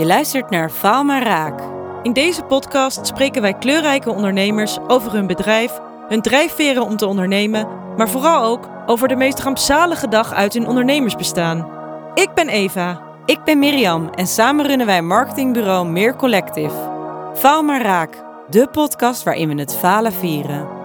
Je luistert naar Faal maar Raak. In deze podcast spreken wij kleurrijke ondernemers over hun bedrijf, hun drijfveren om te ondernemen, maar vooral ook over de meest rampzalige dag uit hun ondernemersbestaan. Ik ben Eva. Ik ben Mirjam en samen runnen wij marketingbureau Meer Collective. Faal maar Raak, de podcast waarin we het falen vieren.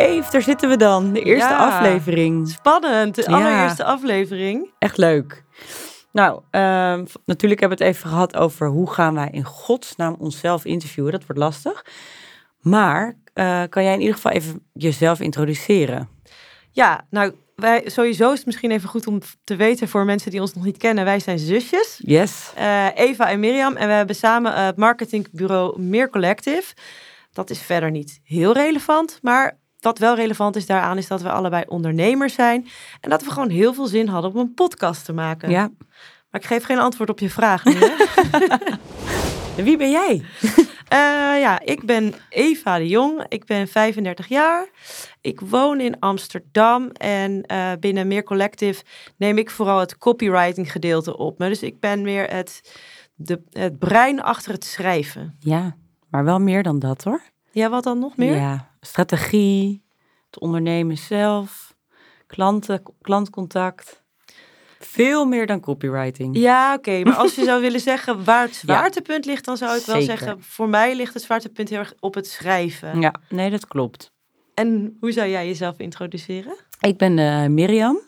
Eve, daar zitten we dan. De eerste Ja. aflevering. Spannend, de Ja. allereerste aflevering. Echt leuk. Nou, ehm, natuurlijk hebben we het even gehad over hoe gaan wij in godsnaam onszelf interviewen. Dat wordt lastig. Maar eh, kan jij in ieder geval even jezelf introduceren? Ja, nou, wij, sowieso is het misschien even goed om te weten voor mensen die ons nog niet kennen. Wij zijn zusjes, Yes. eh, Eva en Mirjam. En we hebben samen het marketingbureau Meer Collective. Dat is verder niet heel relevant, maar wat wel relevant is daaraan is dat we allebei ondernemers zijn. En dat we gewoon heel veel zin hadden om een podcast te maken. Ja. Maar ik geef geen antwoord op je vraag nu, hè? Wie ben jij? Eh, ja, ik ben Eva de Jong. Ik ben 35 jaar. Ik woon in Amsterdam en eh, binnen Meer Collective neem ik vooral het copywriting gedeelte op me. Dus ik ben meer het, de, het brein achter het schrijven. Ja, maar wel meer dan dat hoor. Ja, wat dan nog meer? Ja, strategie, het ondernemen zelf, klanten, klantcontact. Veel meer dan copywriting. Ja, oké. Maar als je zou willen zeggen waar het zwaartepunt ligt, dan zou ik wel zeggen, voor mij ligt het zwaartepunt heel erg op het schrijven. Ja, nee, dat klopt. En hoe zou jij jezelf introduceren? Ik ben eh, Mirjam.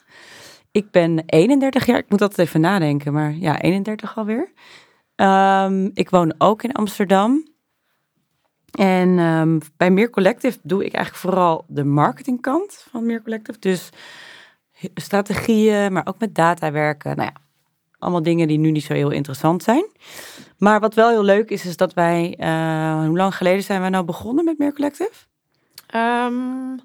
Ik ben 31 jaar. Ik moet altijd even nadenken, maar ja, 31 alweer. Ehm, ik woon ook in Amsterdam. En ehm, bij Meer Collective doe ik eigenlijk vooral de marketingkant van Meer Collective. Dus strategieën, maar ook met data werken. Nou ja, allemaal dingen die nu niet zo heel interessant zijn. Maar wat wel heel leuk is, is dat wij... eh, hoe lang geleden zijn wij nou begonnen met Meer Collective? Ehm,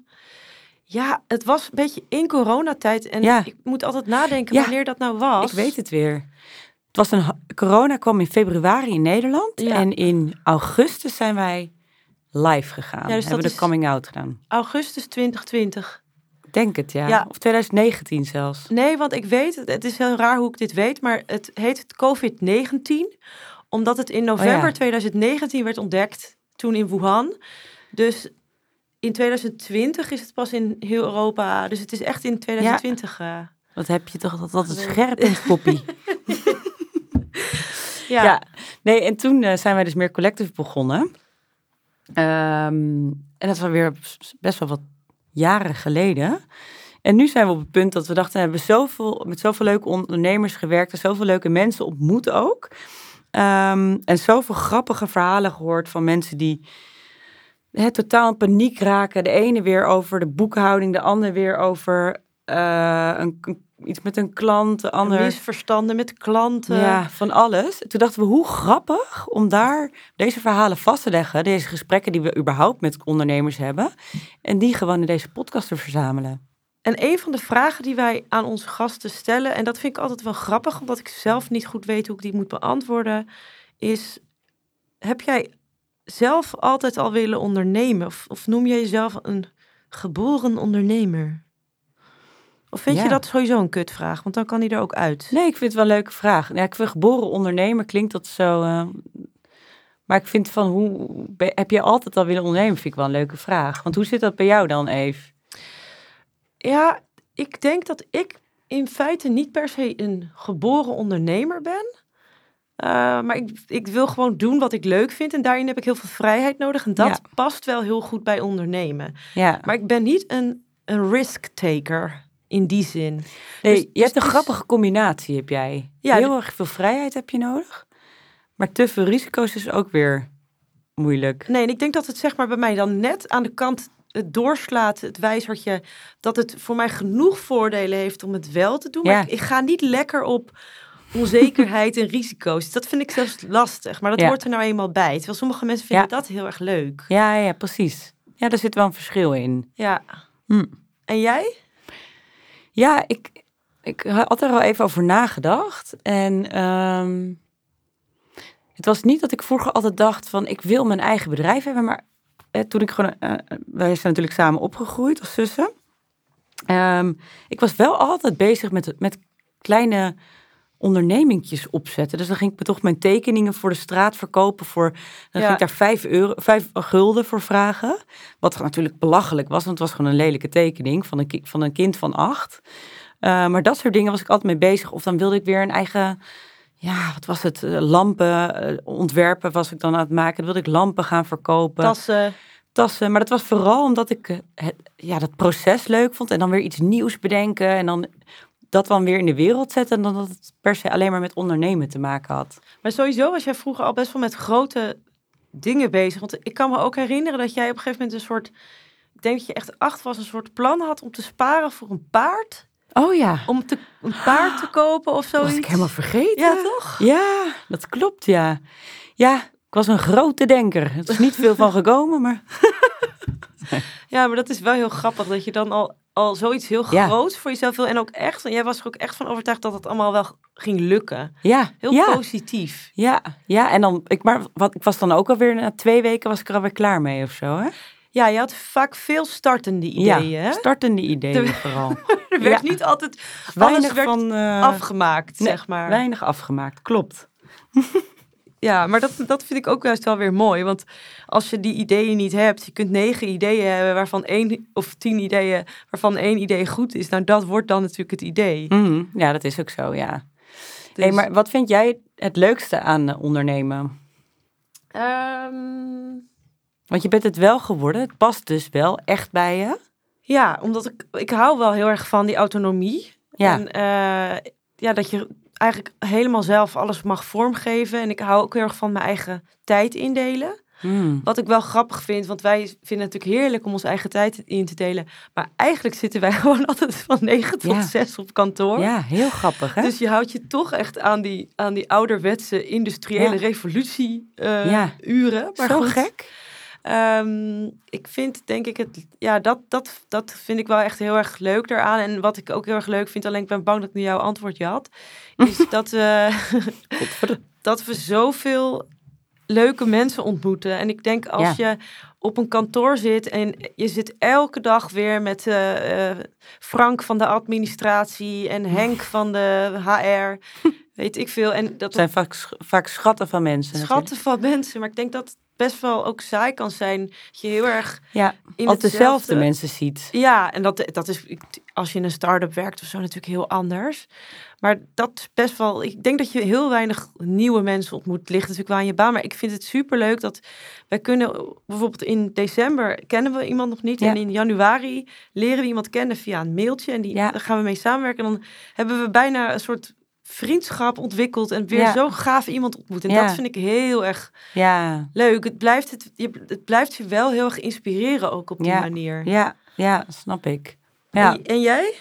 ja, het was een beetje in coronatijd. En Ja. ik moet altijd nadenken Ja. wanneer dat nou was. Ik weet het weer. Het was een corona kwam in februari in Nederland Ja. en in augustus zijn wij live gegaan. Ja, dus hebben de is- coming out gedaan. Augustus 2020. Ik Denk het ja. Ja. Of 2019 zelfs. Nee, want ik weet, het- is heel raar hoe ik dit weet, maar het heet het COVID-19. Omdat het in november Oh ja. 2019 werd ontdekt, toen in Wuhan. Dus in 2020 is het pas in heel Europa. Dus het is echt in 2020. eh, Wat heb je toch dat Nee. scherp in koppie. ja. ja. Nee, en toen eh, zijn wij dus meer collective begonnen. Ehm, en dat was weer best wel wat jaren geleden. En nu zijn we op het punt dat we dachten, we hebben zoveel, met zoveel leuke ondernemers gewerkt en zoveel leuke mensen ontmoet ook. Ehm, en zoveel grappige verhalen gehoord van mensen die hè, totaal in paniek raken. De ene weer over de boekhouding, de ander weer over eh, een- iets met een klant, de ander... Misverstanden met klanten. Ja, van alles. Toen dachten we, hoe grappig om daar deze verhalen vast te leggen. Deze gesprekken die we überhaupt met ondernemers hebben. En die gewoon in deze podcast te verzamelen. En een van de vragen die wij aan onze gasten stellen, en dat vind ik altijd wel grappig, omdat ik zelf niet goed weet hoe ik die moet beantwoorden, is: heb jij zelf altijd al willen ondernemen? Of, of noem je jezelf een geboren ondernemer? Of vind Ja. je dat sowieso een kutvraag? Want dan kan die er ook uit. Nee, ik vind het wel een leuke vraag. Ja, ik vind geboren ondernemer klinkt dat zo... eh, maar ik vind van, hoe heb je altijd al willen ondernemen? Vind ik wel een leuke vraag. Want hoe zit dat bij jou dan, Eve? Ja, ik denk dat ik in feite niet per se een geboren ondernemer ben. Uh, maar ik, ik wil gewoon doen wat ik leuk vind. En daarin heb ik heel veel vrijheid nodig. En dat Ja. past wel heel goed bij ondernemen. Ja, Maar ik ben niet een, een risk taker in die zin. nee, dus- je dus hebt een is- grappige combinatie, heb jij. Ja, Heel erg veel vrijheid heb je nodig. Maar te veel risico's is ook weer moeilijk. Nee, en ik denk dat het zeg maar bij mij dan net aan de kant het doorslaat, het wijzertje, dat het voor mij genoeg voordelen heeft om het wel te doen. Maar ik, ik ga niet lekker op onzekerheid en risico's. Dat vind ik zelfs lastig, maar dat Ja. hoort er nou eenmaal bij. Terwijl sommige mensen vinden Ja. dat heel erg leuk. Ja, ja, precies. Ja, daar zit wel een verschil in. Ja. Hm. En jij? Ja, ik, ik had er al even over nagedacht. En ehm, het was niet dat ik vroeger altijd dacht van ik wil mijn eigen bedrijf hebben, maar eh, toen ik gewoon, eh, wij zijn natuurlijk samen opgegroeid als zussen. Ehm, ik was wel altijd bezig met, met kleine ondernemingjes opzetten. Dus dan ging ik me toch mijn tekeningen voor de straat verkopen. Voor, dan Ja. ging ik daar vijf, euro, vijf gulden voor vragen. Wat natuurlijk belachelijk was, want het was gewoon een lelijke tekening van een, van een kind van acht. Eh, maar dat soort dingen was ik altijd mee bezig. Of dan wilde ik weer een eigen, ja, wat was het? Eh, lampen eh, ontwerpen was ik dan aan het maken. Dan wilde ik lampen gaan verkopen Tassen. tassen. Maar dat was vooral omdat ik het, ja, dat proces leuk vond. En dan weer iets nieuws bedenken. En dan dat dan weer in de wereld zetten. En dan dat het per se alleen maar met ondernemen te maken had. Maar sowieso was jij vroeger al best wel met grote dingen bezig. Want ik kan me ook herinneren dat jij op een gegeven moment een soort... Ik denk dat je echt acht was, een soort plan had om te sparen voor een paard. Oh ja, Om te, een paard te kopen of dat zoiets. was ik helemaal vergeten. Ja, toch? Ja, dat klopt, ja. Ja, ik was een grote denker. Het is niet veel van gekomen, maar... Ja, maar dat is wel heel grappig dat je dan al, al zoiets heel Ja. groots voor jezelf wil. En ook echt, en jij was er ook echt van overtuigd dat het allemaal wel ging lukken. Ja, Heel ja, positief. ja, ja. En dan, ik, maar wat, ik was dan ook alweer, na twee weken was ik er alweer klaar mee of zo, hè? Ja, je had vaak veel startende ideeën. ja, hè? startende ideeën De- vooral. Er werd niet altijd Weinig werd van... eh, afgemaakt, nee, zeg maar. Weinig afgemaakt, klopt. Ja, maar dat, dat vind ik ook juist wel weer mooi. Want als je die ideeën niet hebt, je kunt negen ideeën hebben waarvan één of tien ideeën waarvan één idee goed is. Nou, dat wordt dan natuurlijk het idee. Mhm, Ja, dat is ook zo, ja. Dus, Hey, maar wat vind jij het leukste aan eh, ondernemen? ehm, Want je bent het wel geworden. Het past dus wel echt bij je. ja, omdat ik, ik hou wel heel erg van die autonomie. Ja. En eh, ja, dat je eigenlijk helemaal zelf alles mag vormgeven. En ik hou ook heel erg van mijn eigen tijd indelen. Mm. Wat ik wel grappig vind, want wij vinden het natuurlijk heerlijk om onze eigen tijd in te delen. Maar eigenlijk zitten wij gewoon altijd van 9 tot Ja. 6 op kantoor. Ja, heel grappig, hè? Dus je houdt je toch echt aan die, aan die ouderwetse industriële Ja. revolutie eh, Ja. uren. Maar Zo goed, gek. Ehm, ik vind denk ik het, ja, dat, dat, dat vind ik wel echt heel erg leuk daaraan. En wat ik ook heel erg leuk vind, alleen ik ben bang dat ik nu jouw antwoordje had, is dat, Godverdomme. dat we zoveel leuke mensen ontmoeten. En ik denk als je op een kantoor zit en je zit elke dag weer met eh, eh, Frank van de administratie en Henk van de HR, weet ik veel. En dat Het zijn vaak, vaak schatten van mensen. schatten van mensen. Maar ik denk dat best wel ook saai kan zijn. Dat je heel erg. Ja, in dezelfde mensen ziet. Ja, en dat, dat is als je in een start-up werkt of zo natuurlijk heel anders. Maar dat is best wel. Ik denk dat je heel weinig nieuwe mensen ontmoet. Het ligt natuurlijk wel aan je baan. Maar ik vind het superleuk dat wij kunnen. Bijvoorbeeld in december kennen we iemand nog niet. Ja. En in januari leren we iemand kennen via een mailtje. En die, Ja. daar gaan we mee samenwerken. En dan hebben we bijna een soort vriendschap ontwikkeld. En weer Ja. zo gaaf iemand ontmoet. En Ja. dat vind ik heel erg Ja, leuk. Het blijft, het, je, het blijft je wel heel erg inspireren ook op die manier. ja, ja, snap ik. Ja. En, en jij?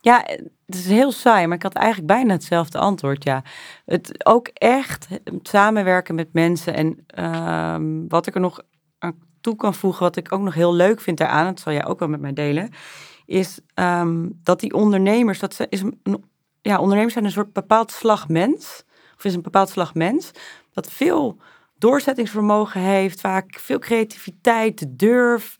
Ja, het is heel saai, maar ik had eigenlijk bijna hetzelfde antwoord. Ja, het ook echt samenwerken met mensen en ehm, wat ik er nog aan toe kan voegen, wat ik ook nog heel leuk vind daaraan, dat zal jij ook wel met mij delen, is ehm, dat die ondernemers, dat ze- is een- ja, ondernemers zijn een soort bepaald slag mens, of is een bepaald slag mens, dat veel doorzettingsvermogen heeft, vaak veel creativiteit, durf.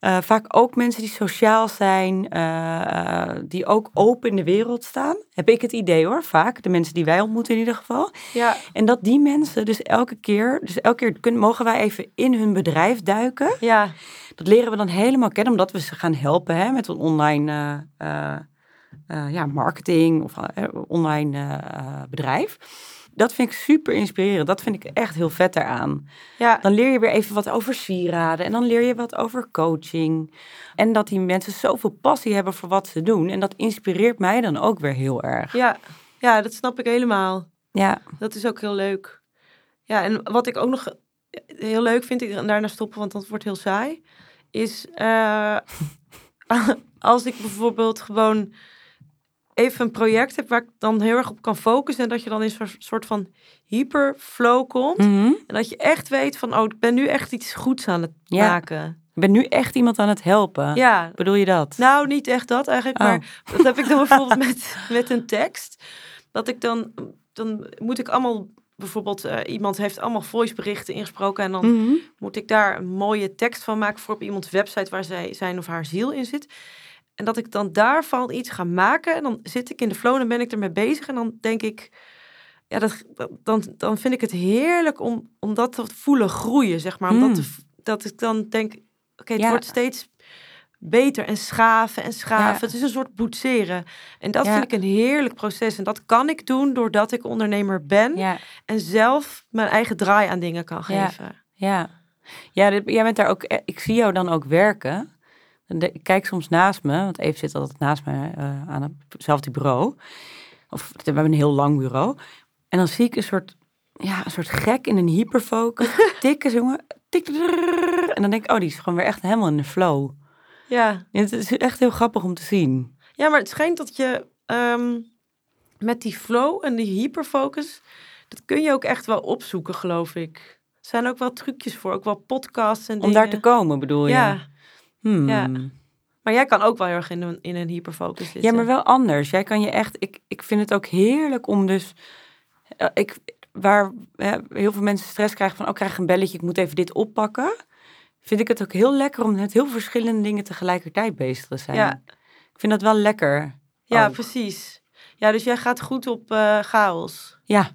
Eh, vaak ook mensen die sociaal zijn, eh, eh, die ook open in de wereld staan. Heb ik het idee hoor, vaak. De mensen die wij ontmoeten in ieder geval. Ja, En dat die mensen dus elke keer, dus elke keer kunnen, mogen wij even in hun bedrijf duiken. ja, Dat leren we dan helemaal kennen, omdat we ze gaan helpen hè, met een online eh, eh, ja, marketing of eh, online eh, bedrijf. Dat vind ik super inspirerend. Dat vind ik echt heel vet daaraan. ja. Dan leer je weer even wat over sieraden en dan leer je wat over coaching. En dat die mensen zoveel passie hebben voor wat ze doen. En dat inspireert mij dan ook weer heel erg. Ja, ja, dat snap ik helemaal. Ja, Dat is ook heel leuk. Ja, en wat ik ook nog heel leuk vind, ik daarna stoppen, want dat wordt heel saai, is als ik bijvoorbeeld gewoon even een project heb waar ik dan heel erg op kan focussen en dat je dan in zo'n soort van hyperflow komt. Mhm. En dat je echt weet van, oh, ik ben nu echt iets goeds aan het Ja. maken. ik ben nu echt iemand aan het helpen. Ja, Bedoel je dat? Nou, niet echt dat eigenlijk, Oh. maar dat heb ik dan bijvoorbeeld met, met een tekst. Dat ik dan, dan moet ik allemaal bijvoorbeeld eh, iemand heeft allemaal voiceberichten ingesproken en dan Mhm. moet ik daar een mooie tekst van maken voor op iemands website waar zij zijn of haar ziel in zit. En dat ik dan daarvan iets ga maken en dan zit ik in de flow en ben ik ermee bezig en dan denk ik, ja, dat, dan, dan vind ik het heerlijk om, om dat te voelen groeien, zeg maar. Omdat Mm. dat ik dan denk, oké, het Ja. wordt steeds beter en schaven en schaven. Ja. Het is een soort boetseren. En dat Ja. vind ik een heerlijk proces. En dat kan ik doen doordat ik ondernemer ben en zelf mijn eigen draai aan dingen kan geven. ja. Ja, dit- jij bent daar ook, eh, ik zie jou dan ook werken. Ik kijk soms naast me, want Eve zit altijd naast me eh, aan hetzelfde bureau. Of we hebben een heel lang bureau. En dan zie ik een soort, ja, een soort gek in een hyperfocus. Tikken, jongen. Tik, en dan denk ik, oh, die is gewoon weer echt helemaal in de flow. Ja. Het is echt heel grappig om te zien. ja, maar het schijnt dat je met die flow en die hyperfocus, dat kun je ook echt wel opzoeken, geloof ik. Er zijn ook wel trucjes voor, ook wel podcasts en Om dingen. daar te komen, bedoel je? Ja, Hmm. ja. maar jij kan ook wel heel erg in een, in een hyperfocus zitten. Ja, maar wel anders. Jij kan je echt. Ik, ik vind het ook heerlijk om dus. eh, ik, waar heel veel mensen stress krijgen van, oh, ik krijg een belletje, ik moet even dit oppakken. Vind ik het ook heel lekker om met heel verschillende dingen tegelijkertijd bezig te zijn. Ja. Ik vind dat wel lekker. Ja, ook. precies. Ja, dus jij gaat goed op eh, chaos. Ja,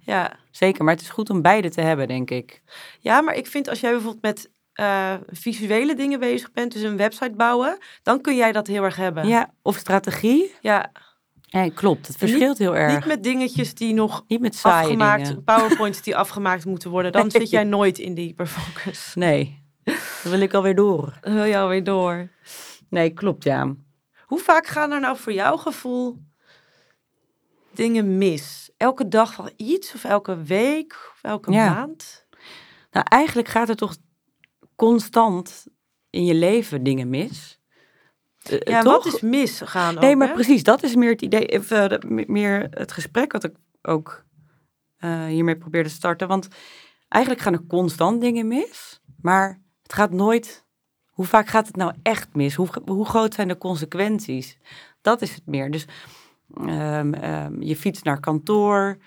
Ja. zeker. Maar het is goed om beide te hebben, denk ik. ja, maar ik vind als jij bijvoorbeeld met eh, visuele dingen bezig bent, dus een website bouwen, dan kun jij dat heel erg hebben. Ja, of strategie. Ja, Ja, klopt. Het Niet- verschilt heel erg. niet met dingetjes die nog Niet met afgemaakt, dingen. powerpoints die afgemaakt moeten worden. Dan Nee. zit jij nooit in die hyperfocus. Nee, dan wil ik alweer door. Dan wil je alweer door. Nee, klopt, ja. Hoe vaak gaan er nou voor jouw gevoel dingen mis? Elke dag van iets of elke week of elke Ja. maand? Nou, eigenlijk gaat er toch constant in je leven dingen mis. Eh, Ja, toch? wat is misgaan ook, Nee, maar hè? precies, dat is meer het idee, of, eh, meer het gesprek wat ik ook eh, hiermee probeer te starten. Want eigenlijk gaan er constant dingen mis, maar het gaat nooit. Hoe vaak gaat het nou echt mis? Hoe, hoe groot zijn de consequenties? Dat is het meer. Dus ehm, ehm, je fietst naar kantoor.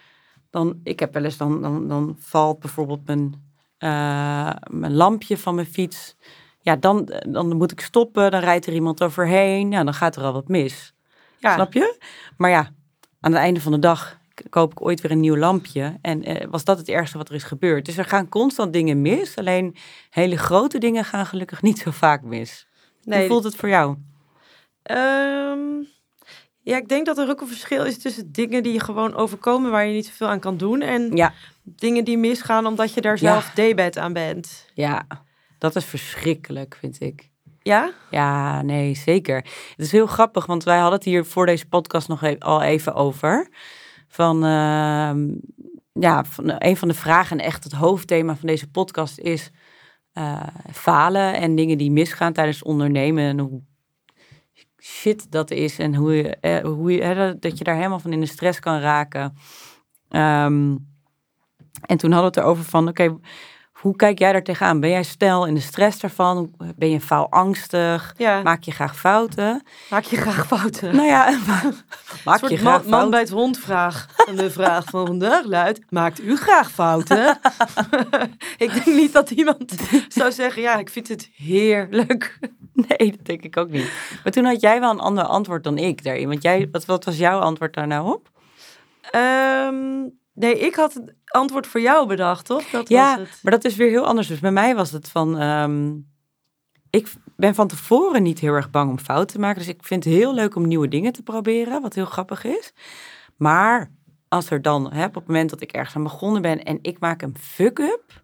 Dan, ik heb wel eens, dan, dan, dan valt bijvoorbeeld mijn, eh, mijn lampje van mijn fiets. Ja, dan, dan moet ik stoppen. Dan rijdt er iemand overheen. Ja, dan gaat er al wat mis. Ja. Snap je? Maar ja, aan het einde van de dag koop ik ooit weer een nieuw lampje. En eh, was dat het ergste wat er is gebeurd. Dus er gaan constant dingen mis. Alleen hele grote dingen gaan gelukkig niet zo vaak mis. Nee, Hoe voelt het voor jou? Ehm, ja, ik denk dat er ook een verschil is tussen dingen die je gewoon overkomen waar je niet zoveel aan kan doen en Ja, dingen die misgaan omdat je daar Ja. zelf debet aan bent. ja. Dat is verschrikkelijk, vind ik. Ja? Ja, nee, zeker. Het is heel grappig, want wij hadden het hier voor deze podcast nog e- al even over. Van, ehm, ja, van, een van de vragen en echt het hoofdthema van deze podcast is eh, falen en dingen die misgaan tijdens ondernemen. En hoe shit dat is en hoe je, eh, hoe je, dat- je daar helemaal van in de stress kan raken. Ehm, en toen hadden we het erover van, oké, hoe kijk jij daar tegenaan? Ben jij snel in de stress daarvan? Ben je faalangstig? Ja. Maak je graag fouten? Maak je graag fouten? Nou ja, maak je graag man, man fouten? bij het hond vraag. En de vraag van vandaag luidt, maakt u graag fouten? ik denk niet dat iemand zou zeggen, ja, ik vind het heerlijk. Nee, dat denk ik ook niet. Maar toen had jij wel een ander antwoord dan ik daarin. Want jij, wat, wat was jouw antwoord daar nou op? Ehm, nee, ik had antwoord voor jou bedacht, toch? Dat ja, was het. maar dat is weer heel anders. Dus bij mij was het van... ehm, ik ben van tevoren niet heel erg bang om fouten te maken. Dus ik vind het heel leuk om nieuwe dingen te proberen. Wat heel grappig is. Maar als er dan, hè, op het moment dat ik ergens aan begonnen ben... en ik maak een fuck-up...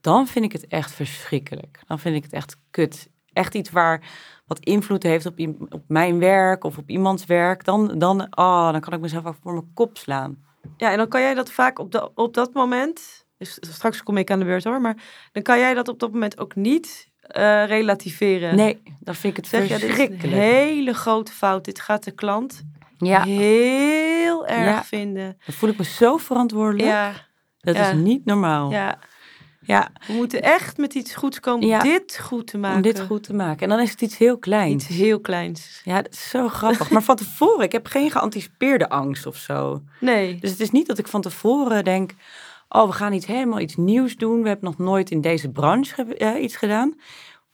dan vind ik het echt verschrikkelijk. Dan vind ik het echt kut. Echt iets waar wat invloed heeft op, op mijn werk of op iemands werk. Dan, dan, oh, dan kan ik mezelf ook voor mijn kop slaan. Ja, en dan kan jij dat vaak op, de, op dat moment... Dus straks kom ik aan de beurt hoor, maar dan kan jij dat op dat moment ook niet eh, relativeren. Nee, dan vind ik het Zeg je, dit is een verschrikkelijk. hele grote fout. Dit gaat de klant Ja, heel erg Ja. vinden. dan voel ik me zo verantwoordelijk. Ja, Dat is niet normaal. ja. Ja, We moeten echt met iets goeds komen om dit goed te maken. om dit goed te maken. En dan is het iets heel kleins. Iets heel kleins. Ja, dat is zo grappig. Maar van tevoren, ik heb geen geanticipeerde angst of zo. Nee. Dus het is niet dat ik van tevoren denk, oh, we gaan iets helemaal iets nieuws doen. We hebben nog nooit in deze branche eh, iets gedaan.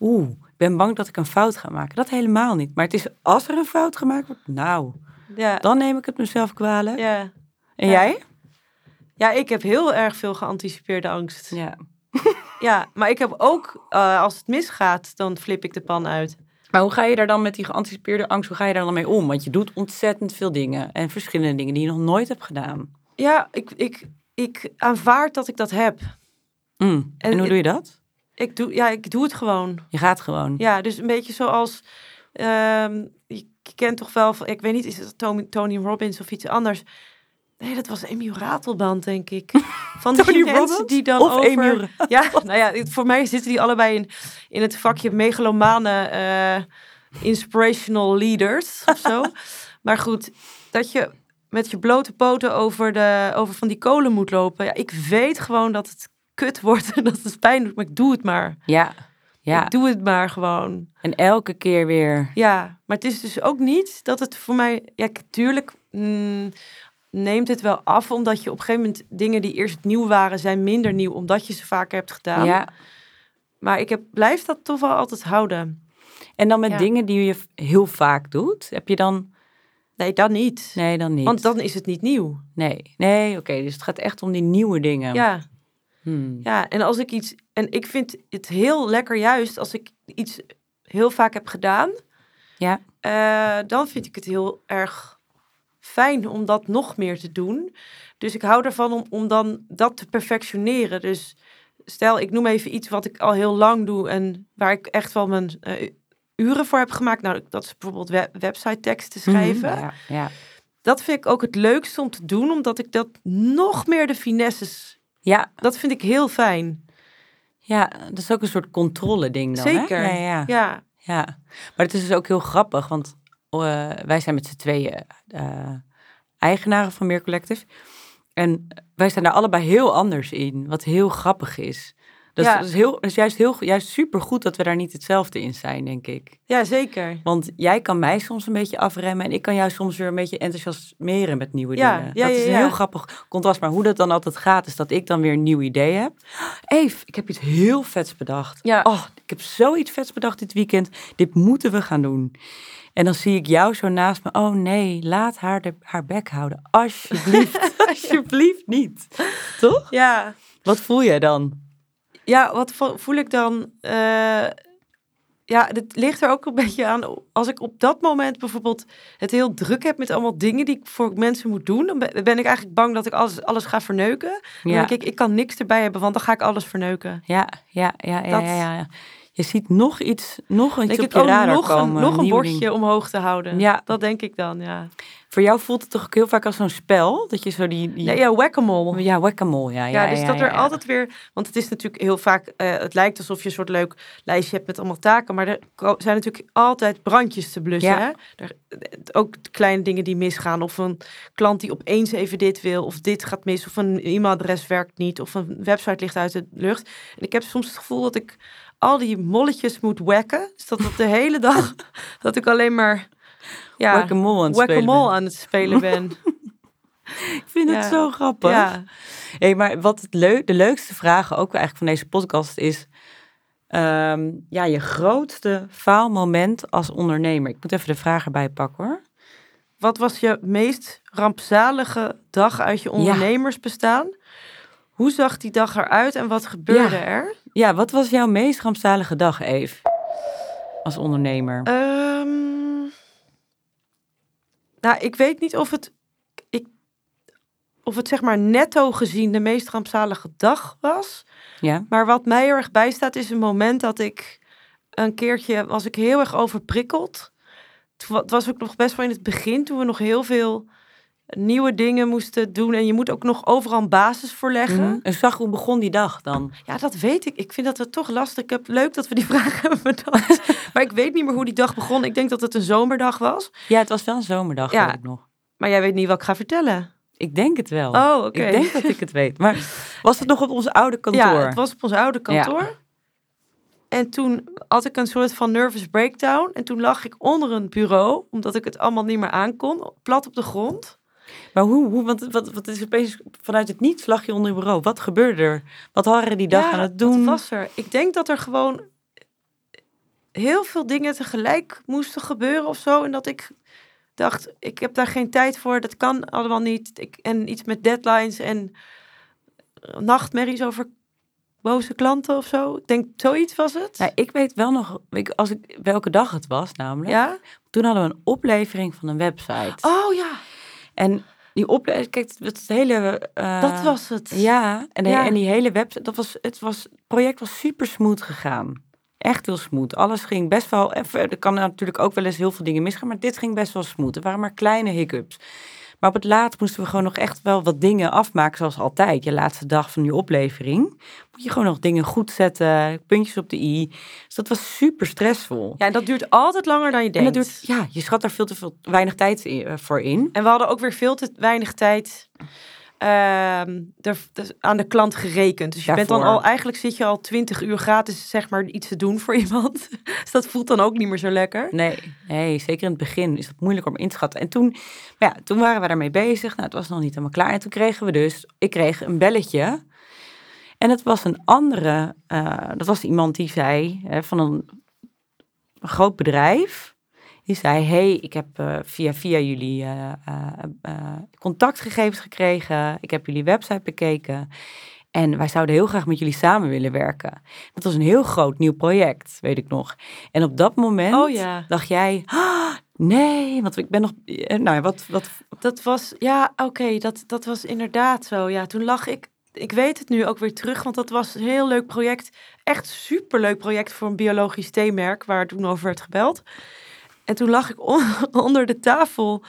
Oeh, ik ben bang dat ik een fout ga maken. Dat helemaal niet. Maar het is als er een fout gemaakt wordt, nou, Ja. dan neem ik het mezelf kwalijk. Ja. En Ja. jij? ja, ik heb heel erg veel geanticipeerde angst. Ja. Ja, maar ik heb ook, eh, als het misgaat, dan flip ik de pan uit. Maar hoe ga je daar dan met die geanticipeerde angst, hoe ga je daar dan mee om? Want je doet ontzettend veel dingen en verschillende dingen die je nog nooit hebt gedaan. Ja, ik, ik, ik aanvaard dat ik dat heb. Mm. En, En hoe ik- doe je dat? Ik doe, ja, ik doe het gewoon. Je gaat gewoon. Ja, dus een beetje zoals, ehm, je, kent toch wel, ik weet niet, is het Tony, Tony Robbins of iets anders? Nee, dat was Amy Ratelband, denk ik. Van die Tony mensen Robbins die dan of over... Ja, nou ja, voor mij zitten die allebei in, in het vakje megalomane eh, inspirational leaders of zo. maar goed, dat je met je blote poten over, de, over van die kolen moet lopen. Ja, ik weet gewoon dat het kut wordt en dat het pijn doet, maar ik doe het maar. Ja. ja. Ik doe het maar gewoon. En elke keer weer. Ja, maar het is dus ook niet dat het voor mij... Ja, tuurlijk mm, neemt het wel af, omdat je op een gegeven moment... dingen die eerst nieuw waren, zijn minder nieuw, omdat je ze vaker hebt gedaan. Ja. Maar ik heb, blijf dat toch wel altijd houden. En dan met Ja. dingen die je heel vaak doet, heb je dan. Nee, dat niet. Nee, dan niet. Want dan is het niet nieuw. Nee, nee, oké. Dus het gaat echt om die nieuwe dingen. Ja, Hmm. ja, en als ik iets... En ik vind het heel lekker juist als ik iets heel vaak heb gedaan... Ja. eh, dan vind ik het heel erg fijn om dat nog meer te doen. Dus ik hou ervan om, om dan dat te perfectioneren. Dus stel, ik noem even iets wat ik al heel lang doe en waar ik echt wel mijn eh, uren voor heb gemaakt. Nou, dat is bijvoorbeeld we- website teksten schrijven. Mhm, Ja, ja. Dat vind ik ook het leukste om te doen, omdat ik dat nog meer de finesses. ja, Dat vind ik heel fijn. ja, dat is ook een soort controle ding dan. Zeker. Hè? Ja, ja. Ja, Ja, maar het is dus ook heel grappig, want eh, wij zijn met z'n tweeën eh, eigenaren van Meer Collective. En wij zijn daar allebei heel anders in, wat heel grappig is. Ja. het is, heel, is juist, heel, juist supergoed dat we daar niet hetzelfde in zijn, denk ik. ja zeker. Want jij kan mij soms een beetje afremmen en ik kan jou soms weer een beetje enthousiasmeren met nieuwe Ja, dingen. ja, dat is een heel grappig contrast. Maar hoe dat dan altijd gaat, is dat ik dan weer een nieuw idee heb. Eve, ik heb iets heel vets bedacht. Ja. Oh, ik heb zoiets vets bedacht dit weekend. Dit moeten we gaan doen. En dan zie ik jou zo naast me. Oh nee, laat haar de, haar bek houden. Alsjeblieft, alsjeblieft niet. Toch? Ja, Wat voel jij dan? Ja, wat vo- voel ik dan? Eh, ja, het ligt er ook een beetje aan. Als ik op dat moment bijvoorbeeld het heel druk heb met allemaal dingen die ik voor mensen moet doen, dan ben ik eigenlijk bang dat ik alles, alles ga verneuken. Dan Ja, denk ik, ik kan niks erbij hebben, want dan ga ik alles verneuken. ja, ja, ja, ja, Dat- ja, ja. Je ziet nog iets, nog iets denk op ik, je radar nog, komen. een, nog een bordje omhoog te houden. Ja. Dat denk ik dan, ja. Voor jou voelt het toch ook heel vaak als zo'n spel? Dat je zo die... die... Nee, ja, whack-a-mole. Ja, whack-a-mole, ja. Ja, Ja, dus ja, dat er altijd weer... Want het is natuurlijk heel vaak... eh, het lijkt alsof je een soort leuk lijstje hebt met allemaal taken. Maar er zijn natuurlijk altijd brandjes te blussen. Hè? Er, eh, ook kleine dingen die misgaan. Of een klant die opeens even dit wil. Of dit gaat mis. Of een e-mailadres werkt niet. Of een website ligt uit de lucht. En ik heb soms het gevoel dat ik al die molletjes moet wacken. Dus dat dat de hele dag... dat ik alleen maar... Ja, Whack-a-mole aan aan het spelen ben. Ik vind het Ja. zo grappig. ja. Hey, maar wat het leu- de leukste vraag ook eigenlijk van deze podcast is... ehm, ja, je grootste faalmoment als ondernemer. Ik moet even de vraag erbij pakken hoor. Wat was je meest rampzalige dag uit je ondernemersbestaan? Hoe zag die dag eruit en wat gebeurde Ja. er? Ja, wat was jouw meest rampzalige dag, Eve? Als ondernemer. Ehm, nou, ik weet niet of het, ik, of het zeg maar netto gezien de meest rampzalige dag was. ja? Maar wat mij heel erg bijstaat is een moment dat ik een keertje was ik heel erg overprikkeld. Het was ook nog best wel in het begin toen we nog heel veel nieuwe dingen moesten doen en je moet ook nog overal een basis voor leggen. Mhm. En zag hoe begon die dag dan? Ja, dat weet ik. Ik vind dat het toch lastig. Ik heb leuk dat we die vraag hebben bedacht. maar ik weet niet meer hoe die dag begon. Ik denk dat het een zomerdag was. Ja, het was wel een zomerdag, Ja. weet ik nog. Maar jij weet niet wat ik ga vertellen. Ik denk het wel. Oh, oké. Ik denk dat ik het weet. Maar was het nog op ons oude kantoor? Ja, het was op ons oude kantoor. En toen had ik een soort van nervous breakdown. En toen lag ik onder een bureau, omdat ik het allemaal niet meer aankon, plat op de grond. Maar hoe, hoe want wat, wat is opeens vanuit het niets lag je onder je bureau? Wat gebeurde er? Wat waren die dag Ja, aan het doen? Wat was er? Ik denk dat er gewoon heel veel dingen tegelijk moesten gebeuren of zo. En dat ik dacht, ik heb daar geen tijd voor. Dat kan allemaal niet. Ik, en iets met deadlines en nachtmerries over boze klanten of zo. Ik denk, zoiets was het. Ja, ik weet wel nog, ik, als ik, welke dag het was namelijk. Ja? Toen hadden we een oplevering van een website. Oh ja, En die oplevering, kijk, het, hele... eh, dat was het. Ja, en, de- Ja. en die hele website, dat was, het, was, het project was super smooth gegaan. Echt heel smooth. Alles ging best wel, er kan natuurlijk ook wel eens heel veel dingen misgaan, maar dit ging best wel smooth. Er waren maar kleine hiccups. Maar op het laatst moesten we gewoon nog echt wel wat dingen afmaken, zoals altijd. Je laatste dag van je oplevering. Moet je gewoon nog dingen goed zetten, puntjes op de i. Dus dat was super stressvol. Ja, en dat duurt altijd langer dan je en denkt. dat duurt, ja, je schat daar veel te veel, weinig tijd eh, voor in. En we hadden ook weer veel te weinig tijd ehm, er, dus aan de klant gerekend. Dus je bent dan al, eigenlijk zit je al twintig uur gratis, zeg maar, iets te doen voor iemand. dus dat voelt dan ook niet meer zo lekker. Nee, nee, zeker in het begin is het moeilijk om in te schatten. En toen, ja, toen waren we daarmee bezig. Nou, het was nog niet helemaal klaar. En toen kregen we dus, ik kreeg een belletje. En het was een andere, eh, dat was iemand die zei, hè, van een groot bedrijf. Die zei, hey, ik heb eh, via, via jullie eh, eh, contactgegevens gekregen. Ik heb jullie website bekeken. En wij zouden heel graag met jullie samen willen werken. Dat was een heel groot nieuw project, weet ik nog. En op dat moment Oh ja. dacht jij, "Ah, nee, want ik ben nog, nou ja, wat, wat, Dat was, ja, oké, dat, dat was inderdaad zo. Ja, toen lag ik, ik weet het nu ook weer terug, want dat was een heel leuk project. Echt superleuk project voor een biologisch theemerk, waar toen over werd gebeld. En toen lag ik on- onder de tafel,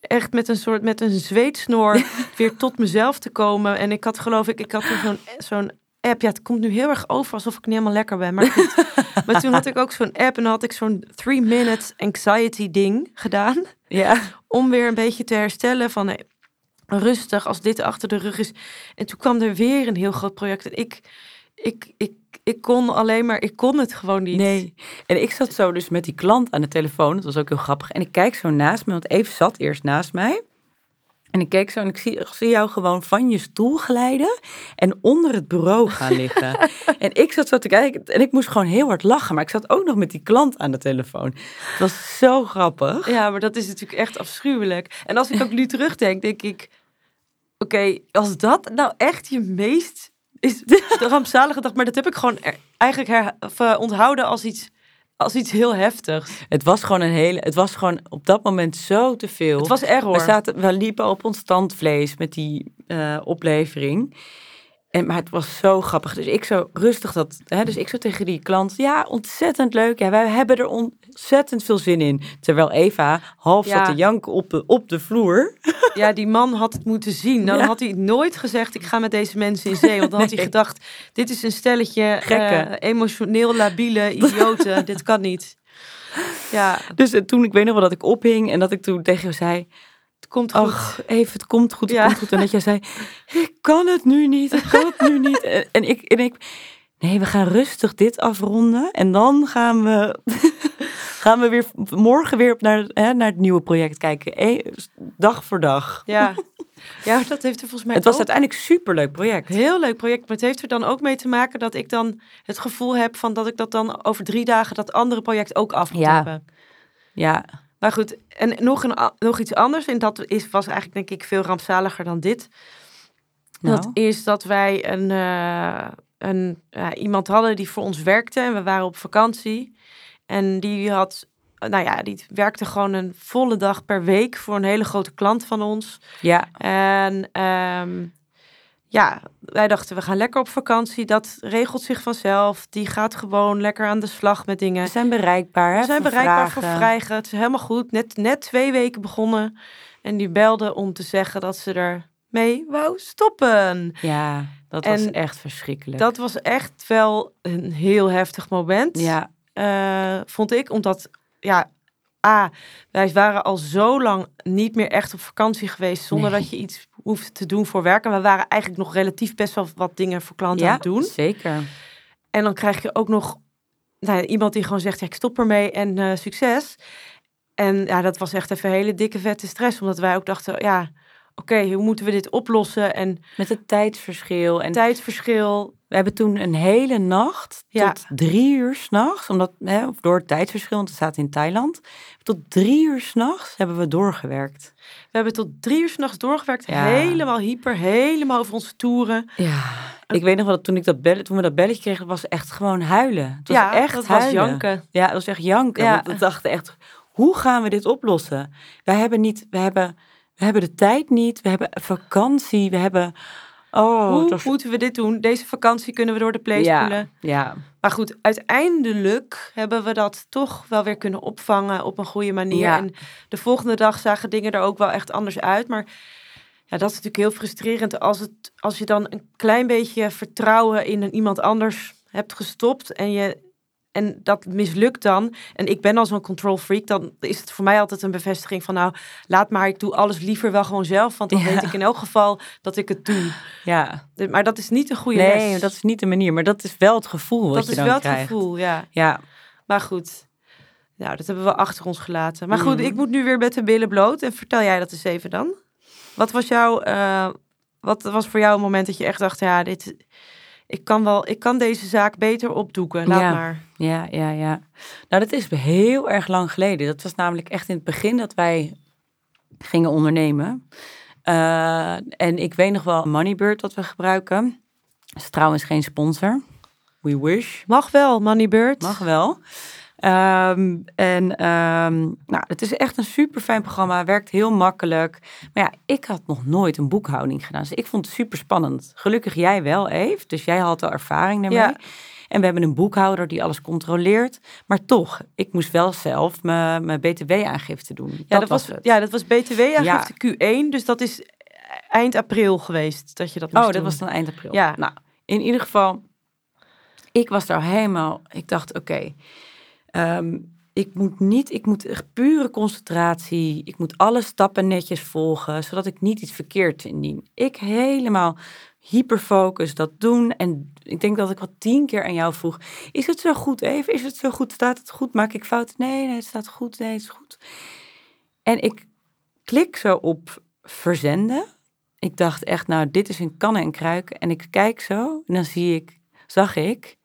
echt met een soort, met een zweetsnoor, weer tot mezelf te komen. En ik had geloof ik, ik had zo'n zo'n app. Ja, het komt nu heel erg over alsof ik niet helemaal lekker ben. Maar, goed. maar toen had ik ook zo'n app en dan had ik zo'n three minutes anxiety ding gedaan ja, om weer een beetje te herstellen van nee, rustig als dit achter de rug is. En toen kwam er weer een heel groot project en ik, ik, ik, ik kon alleen maar, ik kon het gewoon niet. nee. En ik zat zo dus met die klant aan de telefoon, dat was ook heel grappig. En ik kijk zo naast me, want Eve zat eerst naast mij. En ik keek zo en ik zie, ik zie jou gewoon van je stoel glijden en onder het bureau gaan liggen. en ik zat zo te kijken en ik moest gewoon heel hard lachen. Maar ik zat ook nog met die klant aan de telefoon. Het was zo grappig. Ja, maar dat is natuurlijk echt afschuwelijk. En als ik ook nu terugdenk, denk ik, oké, als dat nou echt je meest is de rampzalige dag, maar dat heb ik gewoon er- eigenlijk her, of, eh, onthouden als iets, als iets heel heftigs. Het was gewoon een hele, het was gewoon op dat moment zo te veel. Het was error. We, zaten, we liepen op ons tandvlees met die eh, oplevering. En, maar het was zo grappig. Dus ik zo rustig dat. Hè, dus ik zo tegen die klant. Ja, ontzettend leuk. Ja, wij hebben er ontzettend veel zin in. Terwijl Eva half Ja. zat te janken op de, op de vloer. Ja, die man had het moeten zien. Dan Ja. had hij nooit gezegd, ik ga met deze mensen in zee. Want dan had hij gedacht, dit is een stelletje Gekken. eh, emotioneel labiele idioten. dit kan niet. Ja, Dus eh, toen, ik weet nog wel dat ik ophing. En dat ik toen tegen jou zei. Het komt goed. Ach, even, het komt goed, het Ja. komt goed. En dat jij zei, ik kan het nu niet, ik kan het nu niet. En, en ik, en ik, nee, we gaan rustig dit afronden. En dan gaan we, gaan we weer morgen weer op naar, hè, naar het nieuwe project kijken. Eh, dag voor dag. Ja. ja, dat heeft er volgens mij Het was ook- uiteindelijk een superleuk project. Heel leuk project, maar het heeft er dan ook mee te maken dat ik dan het gevoel heb van dat ik dat dan over drie dagen dat andere project ook af moet Ja. hebben. Ja, Maar goed, en nog, een, nog iets anders, en dat is, was eigenlijk denk ik veel rampzaliger dan dit. nou, Dat is dat wij een, eh, een, iemand hadden die voor ons werkte en we waren op vakantie. En die had, nou ja, die werkte gewoon een volle dag per week voor een hele grote klant van ons. ja, En ehm, ja, wij dachten we gaan lekker op vakantie. Dat regelt zich vanzelf. Die gaat gewoon lekker aan de slag met dingen. we zijn bereikbaar. Hè, We zijn voor bereikbaar vragen. voor vrijgen. Het is helemaal goed. Net, net twee weken begonnen. En die belde om te zeggen dat ze er mee wou stoppen. Ja, dat was echt verschrikkelijk. Dat was echt wel een heel heftig moment. ja, eh, vond ik. Omdat, ja, A, wij waren al zo lang niet meer echt op vakantie geweest zonder Nee. dat je iets hoefden te doen voor werk. En we waren eigenlijk nog relatief best wel wat dingen voor klanten aan Ja, het doen. zeker. En dan krijg je ook nog nou, iemand die gewoon zegt, ja, ik stop ermee en eh, succes. En ja, dat was echt even hele dikke vette stress. Omdat wij ook dachten, ja, oké, hoe moeten we dit oplossen? En Met het tijdsverschil. En tijdsverschil. We hebben toen een hele nacht Ja. tot drie uur s'nachts, omdat hè, of door het tijdsverschil, want we zaten in Thailand, tot drie uur s'nachts hebben we doorgewerkt. We hebben tot drie uur s'nachts doorgewerkt. Ja. Helemaal hyper, helemaal over onze toeren. Ja. Ik weet nog wel dat toen ik dat bellen, toen we dat belletje kregen, was echt gewoon huilen. Het was ja, echt dat was janken. Ja, dat was echt janken. Ja. Want we dachten echt, hoe gaan we dit oplossen? Wij hebben niet, we hebben, we hebben de tijd niet, we hebben vakantie, we hebben. Oh, Hoe moeten we dit doen? Deze vakantie kunnen we door de play Ja. spoelen. ja, Maar goed, uiteindelijk hebben we dat toch wel weer kunnen opvangen op een goede manier. Ja. En de volgende dag zagen dingen er ook wel echt anders uit. Maar ja, dat is natuurlijk heel frustrerend als, het, als je dan een klein beetje vertrouwen in een iemand anders hebt gestopt en je. En dat mislukt dan. En ik ben al zo'n control freak. Dan is het voor mij altijd een bevestiging van... nou, laat maar, ik doe alles liever wel gewoon zelf. Want dan Ja. weet ik in elk geval dat ik het doe. ja. De- Maar dat is niet een goede Nee, les. dat is niet de manier, maar dat is wel het gevoel wat dat je is dan wel het krijgt. gevoel, ja. Ja, Maar goed, nou, dat hebben we achter ons gelaten. Maar goed, Mhm. ik moet nu weer met de billen bloot. En vertel jij dat eens even dan. Wat was jouw, eh, wat was voor jou een moment dat je echt dacht, ja, dit, ik kan wel, ik kan deze zaak beter opdoeken. Laat Ja. maar. ja, ja, ja. Nou, dat is heel erg lang geleden. Dat was namelijk echt in het begin dat wij gingen ondernemen. Eh, en ik weet nog wel Moneybird dat we gebruiken. Dat is trouwens geen sponsor. We wish. Mag wel, Moneybird. Mag wel. Ehm, en ehm, nou, het is echt een super fijn programma. Werkt heel makkelijk. Maar ja, ik had nog nooit een boekhouding gedaan. Dus ik vond het super spannend. Gelukkig jij wel, Eve. Dus jij had al ervaring daarmee. Ja. En we hebben een boekhouder die alles controleert. Maar toch, ik moest wel zelf mijn, mijn btw-aangifte doen. Ja, dat, was, het. ja, dat was BTW-aangifte Q1. Dus dat is eind april geweest dat je dat moest Oh, dat doen. was dan eind april. Ja. Nou, in ieder geval, ik was daar helemaal. Ik dacht, oké, ehm, ik moet niet, ik moet pure concentratie. Ik moet alle stappen netjes volgen, zodat ik niet iets verkeerd indien. Ik helemaal hyperfocus dat doen. En ik denk dat ik wat tien keer aan jou vroeg: is het zo goed even? Is het zo goed? Staat het goed? Maak ik fouten? Nee, nee, het staat goed. Nee, het is goed. En ik klik zo op verzenden. Ik dacht echt, nou, dit is een kannen en kruiken. En ik kijk zo en dan zie ik, zag ik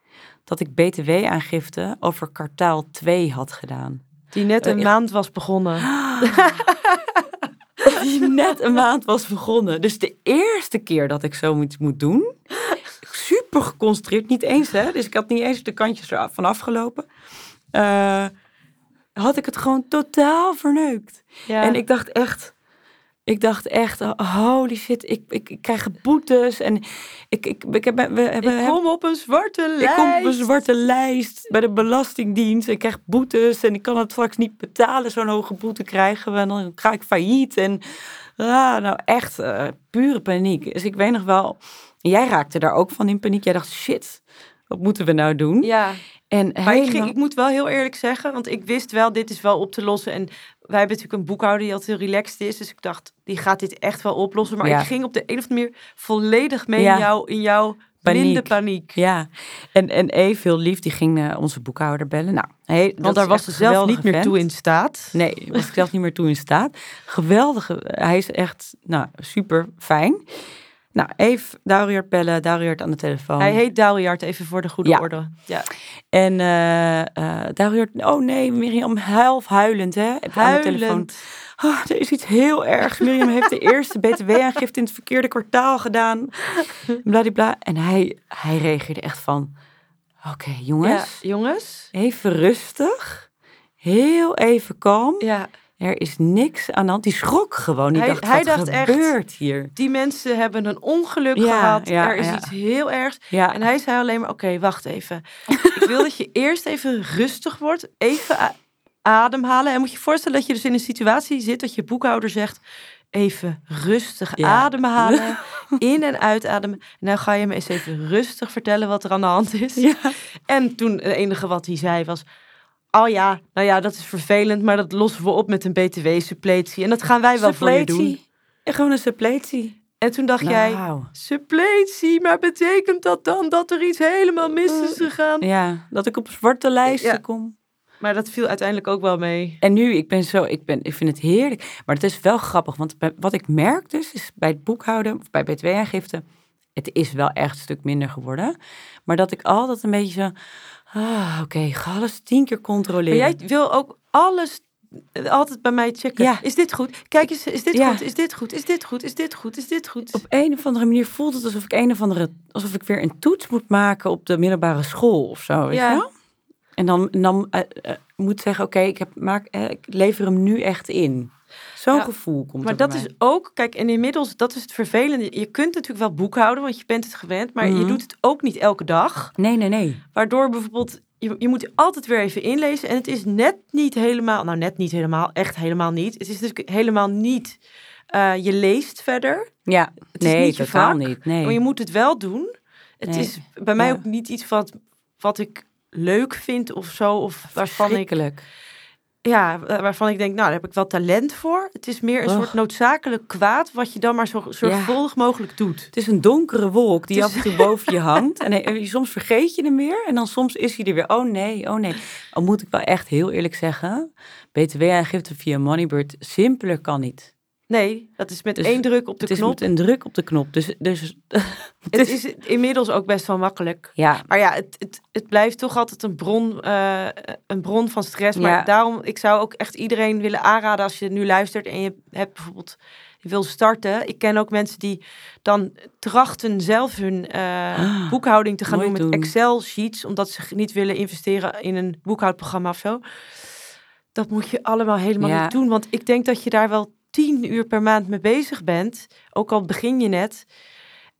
dat ik BTW-aangifte over kwartaal 2 had gedaan. Die net een Eh, maand was begonnen. Die net een maand was begonnen. Dus de eerste keer dat ik zoiets moet doen, super geconcentreerd, niet eens hè. Dus ik had niet eens de kantjes eraf van afgelopen. Eh, had ik het gewoon totaal verneukt. Ja. En ik dacht echt, ik dacht echt, holy shit, ik, ik, ik krijg boetes en ik, ik, ik heb, we hebben, ik kom op een zwarte lijst. ik kom op een zwarte lijst bij de Belastingdienst. Ik krijg boetes en ik kan het straks niet betalen, zo'n hoge boete krijgen. En dan ga ik failliet. En ah, nou echt eh, pure paniek. Dus ik weet nog wel, jij raakte daar ook van in paniek. Jij dacht, shit, wat moeten we nou doen? Ja, En maar ik, ging, ik moet wel heel eerlijk zeggen, want ik wist wel, dit is wel op te lossen. En wij hebben natuurlijk een boekhouder die altijd heel relaxed is. Dus ik dacht, die gaat dit echt wel oplossen. Maar Ja. ik ging op de een of andere manier volledig mee Ja. in, jou, in jouw Paniek. blinde paniek. Ja, en, en Eve, heel lief, die ging eh, onze boekhouder bellen. Nou, hey, Want daar was ze zelf niet meer vent. toe in staat. Nee, was ik zelf niet meer toe in staat. Geweldige, hij is echt nou, super fijn. Nou, even Dauriert bellen, Dauriert aan de telefoon. Hij heet Douwejaard, even voor de goede Ja. orde. Ja. En Dauriert, oh nee, Miriam, half huilend hè, aan de telefoon. Huilend. Oh, er is iets heel ergs. Miriam heeft de eerste btw-aangifte in het verkeerde kwartaal gedaan. Bladibla. En hij, hij reageerde echt van, oké jongens, Ja, jongens. even rustig. Heel even kalm. Ja, Er is niks aan de hand. Die schrok gewoon. Die Hij- dacht, hij wat dacht echt- gebeurt hier? die mensen hebben een ongeluk Ja, gehad. ja, er is ja. iets heel ergs. Ja, En hij zei alleen maar, oké, wacht even. ik wil dat je eerst even rustig wordt. Even ademhalen. En moet je je voorstellen dat je dus in een situatie zit dat je boekhouder zegt... Even rustig ademhalen. In- en uitademen. En nou ga je me eens even rustig vertellen wat er aan de hand is. ja. En toen het enige wat hij zei was... Oh ja, nou ja, dat is vervelend, maar dat lossen we op met een btw-suppletie. En dat gaan wij wel voor je doen. En Gewoon een suppletie. En toen dacht jij, Nou, suppletie, maar betekent dat dan dat er iets helemaal mis is gegaan? ja, dat ik op zwarte lijsten Ja. kom. Maar dat viel uiteindelijk ook wel mee. En nu, ik ben zo, ik, ben, ik vind het heerlijk. Maar het is wel grappig, want wat ik merk dus, is bij het boekhouden, of bij btw-aangifte, het is wel echt een stuk minder geworden. Maar dat ik altijd een beetje zo, ah, oké, ga alles tien keer Maar controleren. jij wil ook alles eh, altijd bij mij checken. Ja. Is dit goed? Kijk eens, is dit Ja. goed? Is dit goed? Is dit goed? Is dit goed? Is dit goed? Op een of andere manier voelt het alsof ik een of andere, alsof ik weer een toets moet maken op de middelbare school of zo. Weet Ja. je wel? En dan, dan eh, eh, moet zeggen, oké, ik, heb, maak, ik lever hem nu echt in. Zo'n gevoel komt Maar dat bij is ook, kijk, en inmiddels, dat is het vervelende. Je kunt natuurlijk wel boekhouden, want je bent het gewend, maar je Mhm. doet het ook niet elke dag. Nee, nee, nee. Waardoor bijvoorbeeld, je, je moet altijd weer even inlezen. En het is net niet helemaal, nou net niet helemaal, echt helemaal niet. Het is natuurlijk helemaal niet, eh, je leest verder. Ja, Het is nee, niet je totaal niet. Nee. Maar je moet het wel doen. Het Nee. is bij mij Ja. ook niet iets wat, wat ik leuk vind of zo. Of waarvan ik. Ja, waarvan ik denk, nou, daar heb ik wel talent voor. Het is meer een Och. soort noodzakelijk kwaad wat je dan maar zo zorgvuldig mogelijk doet. Het is een donkere wolk die is- af en toe boven je hangt. En, en soms vergeet je hem weer. En dan soms is hij er weer. Oh nee, oh nee. Al moet ik wel echt heel eerlijk zeggen. BTW-aangifte via Moneybird. Simpeler kan niet. Nee, dat is met Dus één druk op de het is knop. met een druk op de knop. Dus, dus Het is inmiddels ook best wel makkelijk. ja, Maar ja, het, het, het blijft toch altijd een bron, eh, een bron van stress. Maar Ja. daarom, ik zou ook echt iedereen willen aanraden als je nu luistert en je hebt bijvoorbeeld, je wil starten. Ik ken ook mensen die dan trachten zelf hun eh, Ah, boekhouding te gaan doen met doen. Excel-sheets, omdat ze niet willen investeren in een boekhoudprogramma of zo. Dat moet je allemaal helemaal Ja. niet doen, want ik denk dat je daar wel tien uur per maand mee bezig bent, ook al begin je net.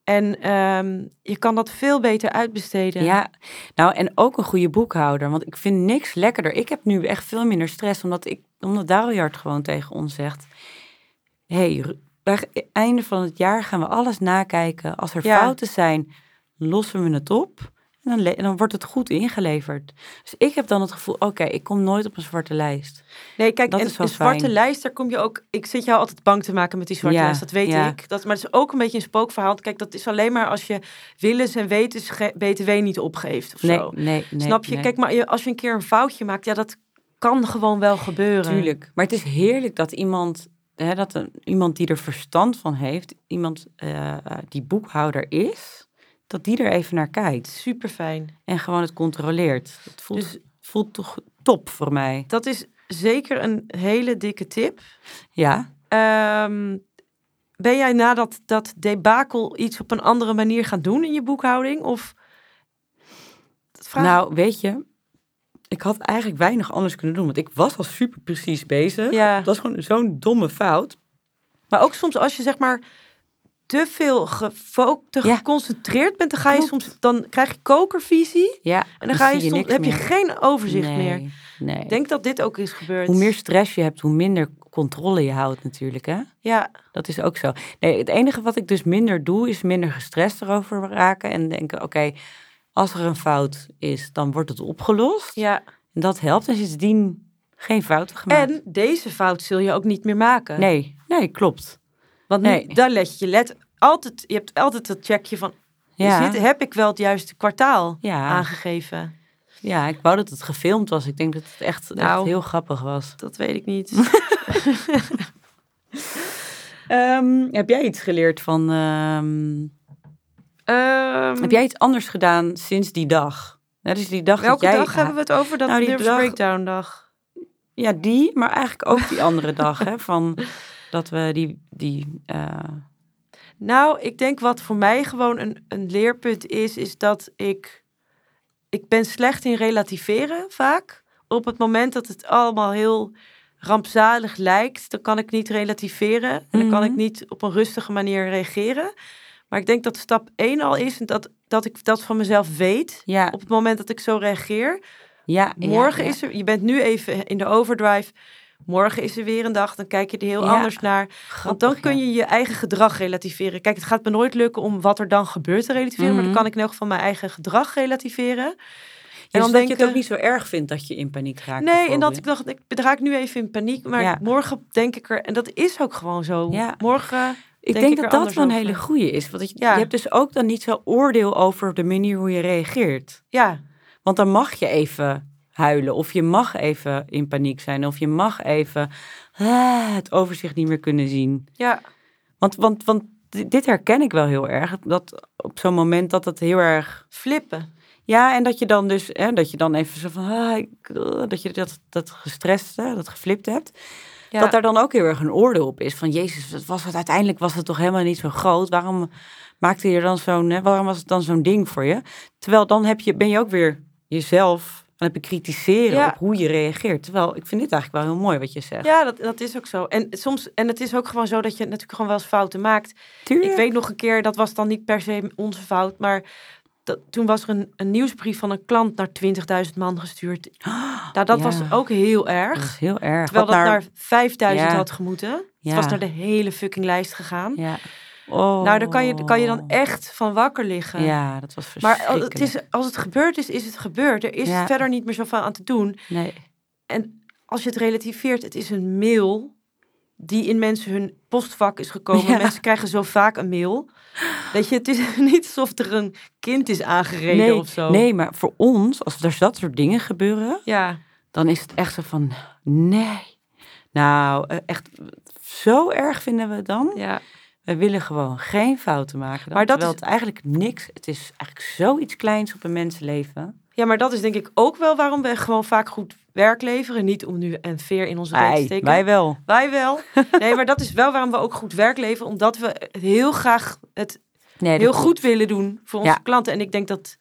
En ehm, je kan dat veel beter uitbesteden. ja. Nou, en ook een goede boekhouder. Want ik vind niks lekkerder. Ik heb nu echt veel minder stress. Omdat, ik, omdat Daljard gewoon tegen ons zegt. hey, bij het einde van het jaar gaan we alles nakijken. Als er Ja. fouten zijn, lossen we het op. En dan, dan wordt het goed ingeleverd. Dus ik heb dan het gevoel, oké, ik kom nooit op een zwarte lijst. Nee, kijk, Dat en is wel een zwarte fijn. lijst, daar kom je ook... Ik zit jou altijd bang te maken met die zwarte Ja, lijst, dat weet ja. ik. Dat, maar het is ook een beetje een spookverhaal. Kijk, dat is alleen maar als je willens en wetens BTW niet opgeeft of Nee, zo. nee, nee. Snap je? nee. Kijk, maar als je een keer een foutje maakt, ja, dat kan gewoon wel gebeuren. Tuurlijk. Maar het is heerlijk dat iemand, hè, dat een, iemand die er verstand van heeft, iemand eh, die boekhouder is, dat die er even naar kijkt Super fijn. en gewoon het controleert. Het voelt, Dus- voelt toch top voor mij. Dat is zeker een hele dikke tip. Ja. Ehm, ben jij na dat, dat debakel iets op een andere manier gaan doen in je boekhouding? Of... Vraag- Nou, weet je, ik had eigenlijk weinig anders kunnen doen, want ik was al super precies bezig. ja. Dat was gewoon zo'n domme fout. Maar ook soms als je zeg maar te veel gefo- te Ja. geconcentreerd bent, dan ga je Klopt. soms dan krijg je kokervisie Ja. en dan ga je soms, niks heb je geen overzicht nee, meer. Nee. Ik denk dat dit ook is gebeurd. Hoe meer stress je hebt, hoe minder controle je houdt natuurlijk, hè? Ja, Dat is ook zo. Nee, het enige wat ik dus minder doe, is minder gestrest erover raken. En denken, oké, als er een fout is, dan wordt het opgelost. ja. En dat helpt. En sindsdien geen fouten gemaakt. En deze fout zul je ook niet meer maken. Nee, nee, klopt. Want nu, nee. daar let je let altijd. Je hebt altijd dat checkje van. Ja, dit, heb ik wel het juiste kwartaal ja, aangegeven? ja, ik wou dat het gefilmd was. Ik denk dat het echt, echt Nou. heel grappig was. Dat weet ik niet. Ehm, heb jij iets geleerd van... ehm, Ehm, heb jij iets anders gedaan sinds die dag? Net dus die dag welke dat jij... dag hebben we het over? Dat Nou, die nervous dag- breakdown dag. Ja, die, maar eigenlijk ook die andere dag, hè, van dat we die, die eh, Nou, ik denk wat voor mij gewoon een, een leerpunt is, is dat ik... Ik ben slecht in relativeren vaak. Op het moment dat het allemaal heel rampzalig lijkt, dan kan ik niet relativeren. En dan kan Mhm. ik niet op een rustige manier reageren. Maar ik denk dat stap 1 al is en dat, dat ik dat van mezelf weet. ja, Op het moment dat ik zo reageer. ja, ja, Morgen ja. is er, je bent nu even in de overdrive. Morgen is er weer een dag, dan kijk je er heel Ja. anders naar. Want dan kun je je eigen gedrag relativeren. Kijk, het gaat me nooit lukken om wat er dan gebeurt te relativeren. Maar dan Mhm. kan ik in elk geval mijn eigen gedrag relativeren. En dus dan dat je het ook niet zo erg vindt dat je in paniek raakt. Nee, en dat ik dacht, ik raak nu even in paniek. Maar Ja. morgen denk ik er, en dat is ook gewoon zo. Ja. Morgen Ik denk denk, ik dat dat wel een hele goeie is. Want je, Ja. je hebt dus ook dan niet zo oordeel over de manier hoe je reageert. Ja, Want dan mag je even huilen. Of je mag even in paniek zijn. Of je mag even ah, het overzicht niet meer kunnen zien. ja, Want, want, want di- dit herken ik wel heel erg. Dat op zo'n moment dat het heel erg... flippen. Ja, en dat je dan dus... Hè, dat je dan even zo van... Ah, ik, eh, dat je dat, dat gestrest, hè, dat geflipt hebt. Ja. Dat daar dan ook heel erg een oordeel op is. Van Jezus, wat was het, uiteindelijk was het toch helemaal niet zo groot. Waarom maakte je dan zo'n... Waarom was het dan zo'n ding voor je? Terwijl dan heb je, ben je ook weer jezelf... Je kritiseren Ja. op hoe je reageert. Terwijl ik vind dit eigenlijk wel heel mooi wat je zegt. Ja, dat, dat is ook zo. En soms, en het is ook gewoon zo dat je natuurlijk gewoon wel eens fouten maakt. Tuurlijk. Ik weet nog een keer, dat was dan niet per se onze fout, maar dat, toen was er een, een nieuwsbrief van een klant naar 20.000 man gestuurd. Nou, dat Ja. was ook heel Dat erg. is heel erg. Terwijl Wat dat naar 5000 Ja. had gemoeten. Het Ja. was naar de hele fucking lijst gegaan. Ja. Oh. Nou, daar kan je, kan je dan echt van wakker liggen. Ja, dat was Maar verschrikkelijk. als het, is, als het gebeurd is, is het gebeurd. Er is Ja. verder niet meer zoveel aan te doen. Nee. En als je het relativeert, het is een mail die in mensen hun postvak is gekomen. Ja. Mensen krijgen zo vaak een mail. Weet je, het is niet alsof er een kind is aangereden Nee, of zo. nee, maar voor ons, als er dat soort dingen gebeuren, Ja, dan is het echt zo van, nee. Nou, eh, echt, zo erg vinden we het dan. ja. We willen gewoon geen fouten maken. Dan, Maar dat terwijl is- het eigenlijk niks, het is eigenlijk zoiets kleins op een mensenleven. ja, maar dat is denk ik ook wel waarom we gewoon vaak goed werk leveren. Niet om nu een veer in onze reet te steken. wij wel. Wij wel. Nee, maar dat is wel waarom we ook goed werk leveren. Omdat we heel graag het Nee, heel goed willen doen voor onze Ja. klanten. En ik denk dat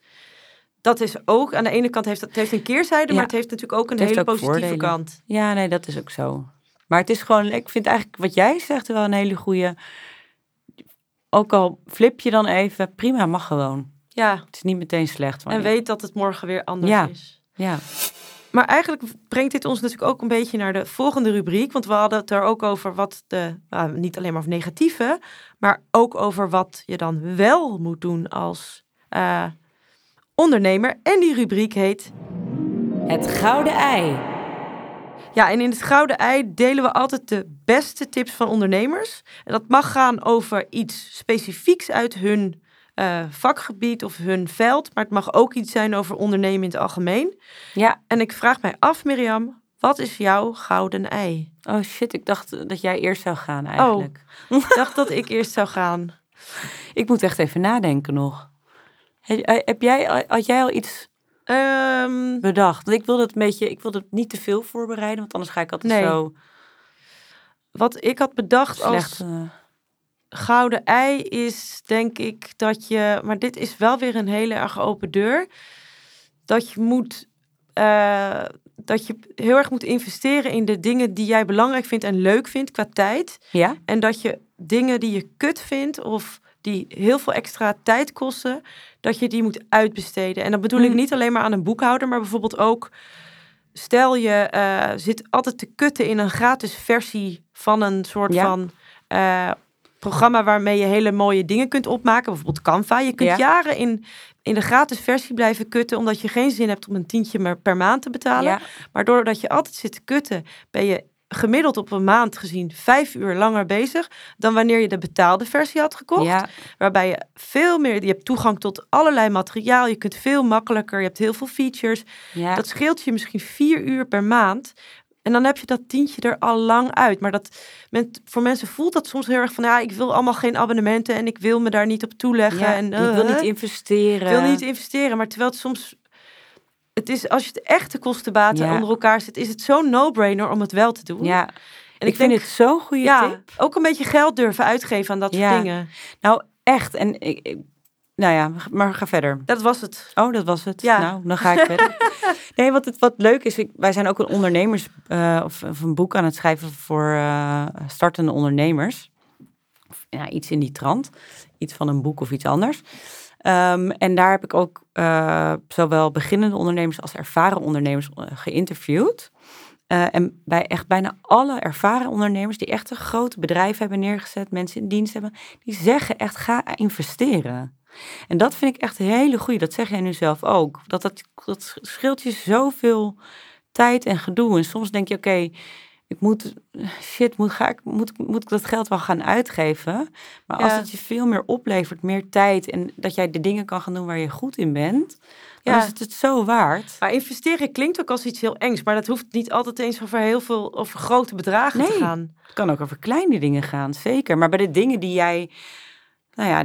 dat is ook, aan de ene kant heeft dat het heeft een keerzijde, Ja. maar het heeft natuurlijk ook een hele ook positieve voordelen. kant. Ja, nee, dat is ook zo. Maar het is gewoon, ik vind eigenlijk wat jij zegt wel een hele goede. Ook al flip je dan even, prima, mag gewoon. Ja, Het is niet meteen slecht. en je. weet dat het morgen weer anders Ja. is. Ja, Maar eigenlijk brengt dit ons natuurlijk ook een beetje naar de volgende rubriek. Want we hadden het er ook over wat de, nou, niet alleen maar over negatieve, maar ook over wat je dan wel moet doen als eh, ondernemer. En die rubriek heet het gouden ei. Ja, en in het Gouden Ei delen we altijd de beste tips van ondernemers. En dat mag gaan over iets specifieks uit hun eh, vakgebied of hun veld. Maar het mag ook iets zijn over ondernemen in het algemeen. Ja. En ik vraag mij af, Mirjam, wat is jouw Gouden Ei? Oh shit, ik dacht dat jij eerst zou gaan eigenlijk. Ik dacht dat ik eerst zou gaan. Ik moet echt even nadenken nog. He- Heb jij, had jij al iets Ehm, bedacht? Want ik wilde het een beetje, ik wilde het niet te veel voorbereiden, want anders ga ik altijd Nee. zo wat ik had bedacht slecht. als eh, Gouden Ei is, denk ik, dat je... Maar dit is wel weer een hele erg open deur. Dat je moet... eh, dat je heel erg moet investeren in de dingen die jij belangrijk vindt en leuk vindt qua tijd. ja? En dat je dingen die je kut vindt of die heel veel extra tijd kosten, dat je die moet uitbesteden. En dat bedoel ik Mm. niet alleen maar aan een boekhouder, maar bijvoorbeeld ook, stel je eh, zit altijd te kutten in een gratis versie van een soort Ja. van eh, programma waarmee je hele mooie dingen kunt opmaken, bijvoorbeeld Canva. Je kunt Ja. jaren in, in de gratis versie blijven kutten, omdat je geen zin hebt om een tientje per maand te betalen. ja. Maar doordat je altijd zit te kutten, ben je gemiddeld op een maand gezien vijf uur langer bezig dan wanneer je de betaalde versie had gekocht. Ja, Waarbij je veel meer, je hebt toegang tot allerlei materiaal, je kunt veel makkelijker, je hebt heel veel features. ja. Dat scheelt je misschien vier uur per maand. En dan heb je dat tientje er al lang uit. Maar dat, men, voor mensen voelt dat soms heel erg van, ja, ik wil allemaal geen abonnementen en ik wil me daar niet op toeleggen. ja. en, ik wil eh, niet investeren. ik wil niet investeren, maar terwijl het soms... Het is, als je het echte kostenbaten Ja. onder elkaar zet, is het zo'n no-brainer om het wel te doen. Ja, en ik, vind het zo'n goede ja, tip. ook een beetje geld durven uitgeven aan dat Ja. soort dingen. Nou, echt. En ik, ik- nou ja, maar ga verder. Dat was het. Oh, dat was het. Ja. Nou, dan ga ik verder. Nee, wat, het, wat leuk is, ik, wij zijn ook een ondernemers eh, of, of een boek aan het schrijven voor eh, startende ondernemers. Of, ja, iets in die trant. Iets van een boek of iets anders. Ehm, en daar heb ik ook eh, zowel beginnende ondernemers als ervaren ondernemers eh, geïnterviewd. Eh, en bij echt bijna alle ervaren ondernemers die echt een grote bedrijf hebben neergezet, mensen in dienst hebben, die zeggen echt ga investeren. En dat vind ik echt een hele goede. Dat zeg jij nu zelf ook. Dat, dat, dat scheelt je zoveel tijd en gedoe. En soms denk je, oké, ik moet, shit, moet, ga ik, moet, moet ik dat geld wel gaan uitgeven? Maar als Ja. het je veel meer oplevert, meer tijd en dat jij de dingen kan gaan doen waar je goed in bent, dan Ja. is het het zo waard. Maar investeren klinkt ook als iets heel engs, maar dat hoeft niet altijd eens over heel veel, over grote bedragen te gaan. Het kan ook over kleine dingen gaan, zeker. Maar bij de dingen die jij, nou ja,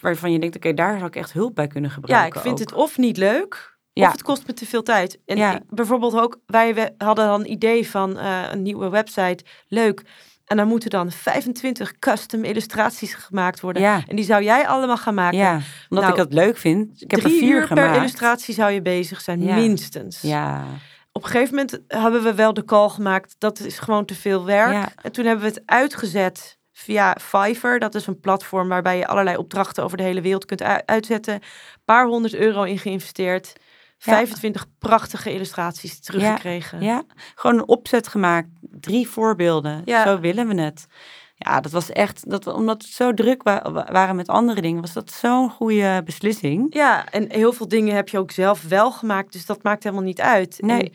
waarvan je denkt, oké, daar zou ik echt hulp bij kunnen Ja, gebruiken. ik vind ook. het of niet leuk, Ja. of het kost me te veel tijd. En Ja. ik- bijvoorbeeld ook, wij hadden dan een idee van eh, een nieuwe website, leuk. En dan moeten dan 25 custom illustraties gemaakt worden. Ja, En die zou jij allemaal gaan maken. ja, omdat Nou, ik dat leuk vind. Ik heb er vier uur gemaakt. per illustratie zou je bezig zijn, Ja. minstens. Ja, Op een gegeven moment hebben we wel de call gemaakt, dat is gewoon te veel werk. En toen hebben we het uitgezet via Fiverr. Dat is een platform waarbij je allerlei opdrachten over de hele wereld kunt uitzetten. Een paar honderd euro in geïnvesteerd. Ja. 25 prachtige illustraties teruggekregen. ja, gewoon een opzet gemaakt. Drie voorbeelden. Zo willen we het. Ja, dat was echt, dat omdat we zo druk wa- wa- waren met andere dingen, was dat zo'n goede beslissing. Ja, en heel veel dingen heb je ook zelf wel gemaakt, dus dat maakt helemaal niet uit. Nee.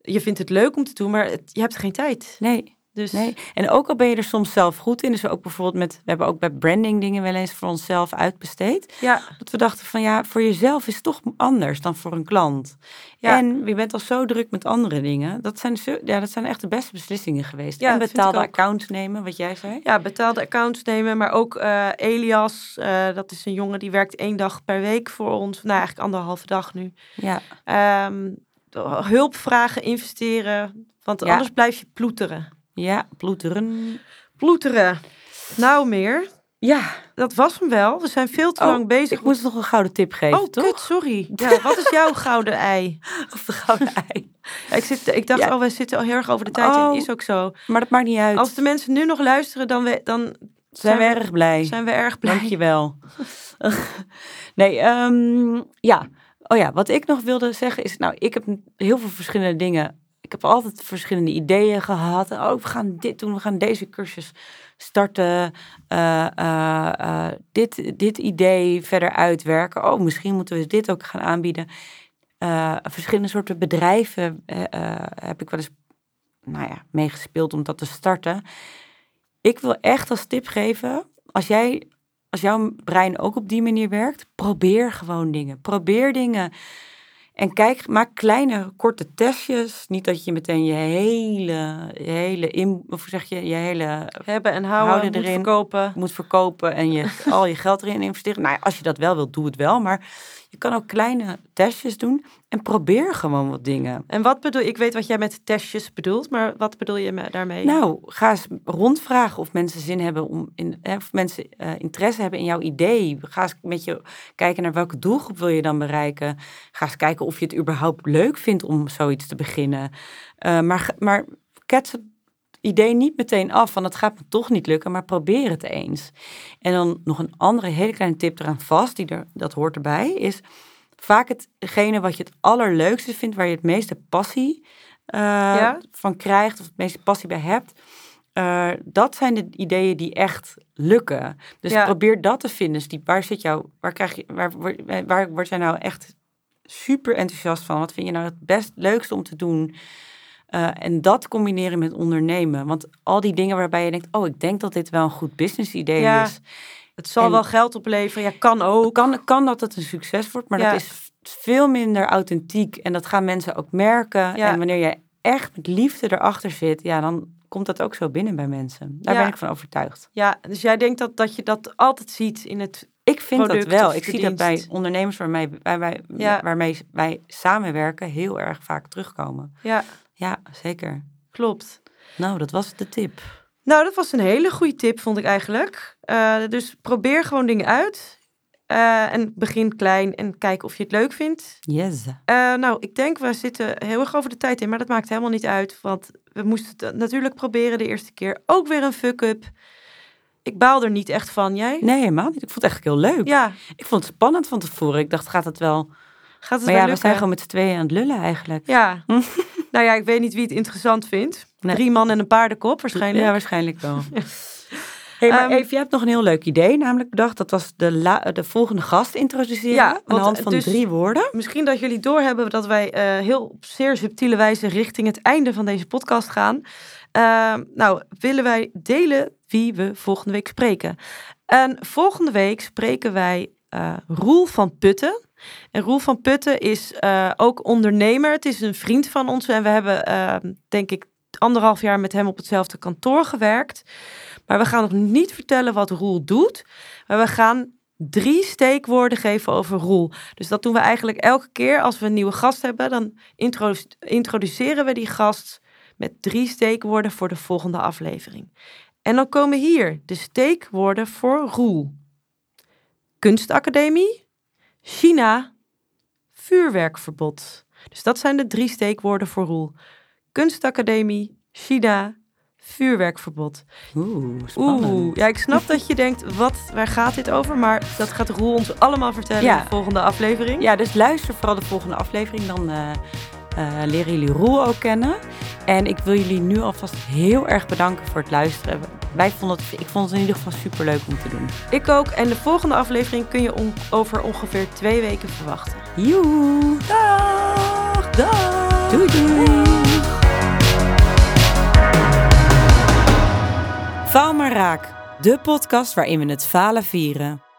En je vindt het leuk om te doen, maar het- je hebt geen tijd. Nee, Dus nee. En ook al ben je er soms zelf goed in, dus ook bijvoorbeeld met, we hebben ook bij branding dingen wel eens voor onszelf uitbesteed. ja, Dat we dachten van ja, voor jezelf is het toch anders dan voor een klant. Ja. En je bent al zo druk met andere dingen. Dat zijn, zo, ja, dat zijn echt de beste beslissingen geweest. Ja, en betaalde accounts nemen, wat jij zei. ja, betaalde accounts nemen, maar ook eh, Elias, eh, dat is een jongen die werkt één dag per week voor ons. Nou, eigenlijk anderhalve dag nu. Ja, Ehm, hulp vragen, investeren, want Ja. anders blijf je ploeteren. Ja ploeteren. Ploeteren. Nou meer, Ja, dat was hem wel. We zijn veel te Oh, lang bezig. ik moest nog een gouden tip geven, oh, toch? kut, sorry. Ja, wat is jouw gouden ei? Of de gouden ei. Ja, ik, zit, ik dacht, Ja. oh, we zitten al heel erg over de tijd. En Oh. is ook zo. Maar dat maakt niet uit. Als de mensen nu nog luisteren, dan, we, dan zijn we erg blij. zijn we erg blij. Dankjewel. nee, ehm, ja. Oh ja, wat ik nog wilde zeggen is, nou, ik heb heel veel verschillende dingen. Ik heb altijd verschillende ideeën gehad. Oh, we gaan dit doen, we gaan deze cursus starten. eh, eh, eh, dit, dit idee verder uitwerken. Oh, misschien moeten we dit ook gaan aanbieden. Verschillende soorten bedrijven heb ik wel eens nou ja, meegespeeld om dat te starten. Ik wil echt als tip geven, als jij, als jouw brein ook op die manier werkt, probeer gewoon dingen. Probeer dingen. En kijk, maak kleine, korte testjes. Niet dat je meteen je hele, je hele, in, of zeg je, je hele Hebben en houden, Houden moet erin. verkopen. moet verkopen en je al je geld erin investeren. Nou ja, als je dat wel wilt, doe het wel. Maar kan ook kleine testjes doen en probeer gewoon wat dingen. En wat bedoel ik weet wat jij met testjes bedoelt, maar wat bedoel je me- daarmee? Nou, ga eens rondvragen of mensen zin hebben om in, of mensen eh, interesse hebben in jouw idee. Ga eens met je kijken naar welke doelgroep wil je dan bereiken. Ga eens kijken of je het überhaupt leuk vindt om zoiets te beginnen. Eh, maar, maar kets het idee niet meteen af, van het gaat me toch niet lukken, maar probeer het eens. En dan nog een andere hele kleine tip eraan vast, die er, dat hoort erbij, is vaak hetgene wat je het allerleukste vindt, waar je het meeste passie eh, Ja? van krijgt, of het meeste passie bij hebt. eh, dat zijn de ideeën die echt lukken. Dus Ja. probeer dat te vinden. Dus die, waar zit jou, waar krijg je, waar, waar, waar word jij nou echt super enthousiast van? Wat vind je nou het best leukste om te doen? Eh, en dat combineren met ondernemen. Want al die dingen waarbij je denkt, oh, ik denk dat dit wel een goed business idee Ja. is. het zal en- wel geld opleveren, ja, kan ook. Kan, kan dat het een succes wordt, maar Ja. dat is veel minder authentiek. En dat gaan mensen ook merken. Ja. En wanneer je echt met liefde erachter zit, ja, dan komt dat ook zo binnen bij mensen. Daar ben ik van overtuigd. Ja, dus jij denkt dat, dat je dat altijd ziet in het... Ik vind dat wel. Ik zie dat bij ondernemers waarmee, waar wij, Ja. waarmee wij samenwerken heel erg vaak terugkomen. Ja, Ja, zeker. klopt. Nou, dat was de tip. Nou, dat was een hele goede tip, vond ik eigenlijk. Eh, dus probeer gewoon dingen uit. Eh, en begin klein en kijk of je het leuk vindt. Yes. Eh, nou, ik denk we zitten heel erg over de tijd in, maar dat maakt helemaal niet uit. Want we moesten het natuurlijk proberen de eerste keer. Ook weer een fuck-up. Ik baal er niet echt van. Jij? Nee, helemaal niet. Ik vond het eigenlijk heel leuk. Ja, Ik vond het spannend van tevoren. Ik dacht, gaat het wel? gaat het Maar wel ja, we lukken? zijn gewoon met z'n tweeën aan het lullen eigenlijk. Ja. nou ja, ik weet niet wie het interessant vindt. Nee. Drie man en een paardenkop waarschijnlijk. Ja, waarschijnlijk wel. Hey, maar Eve, je hebt nog een heel leuk idee, namelijk bedacht. Dat was de, la- de volgende gast introduceren Ja, aan de want, hand eh, van dus- drie woorden. Misschien dat jullie doorhebben dat wij eh, heel op zeer subtiele wijze richting het einde van deze podcast gaan. Ehm, nou, willen wij delen wie we volgende week spreken. En volgende week spreken wij uh, Roel van Putten. En Roel van Putten is uh, ook ondernemer. Het is een vriend van ons en we hebben, uh, denk ik, anderhalf jaar met hem op hetzelfde kantoor gewerkt. Maar we gaan nog niet vertellen wat Roel doet. Maar we gaan drie steekwoorden geven over Roel. Dus dat doen we eigenlijk elke keer als we een nieuwe gast hebben. Dan introduceren we die gast met drie steekwoorden voor de volgende aflevering. En dan komen hier de steekwoorden voor Roel. Kunstacademie, China, vuurwerkverbod. Dus dat zijn de drie steekwoorden voor Roel. Kunstacademie, China, vuurwerkverbod. Oeh, spannend. Oeh, ja, ik snap dat je denkt, wat, waar gaat dit over? Maar dat gaat Roel ons allemaal vertellen in de volgende aflevering. Ja, dus luister vooral de volgende aflevering. Dan uh, leren jullie Roel ook kennen. En ik wil jullie nu alvast heel erg bedanken voor het luisteren. Wij vonden het, ik vond het in ieder geval super leuk om te doen. Ik ook. En de volgende aflevering kun je over ongeveer twee weken verwachten. Joe! Dag! Dag! Doei doei! Faal maar raak, de podcast waarin we het falen vieren.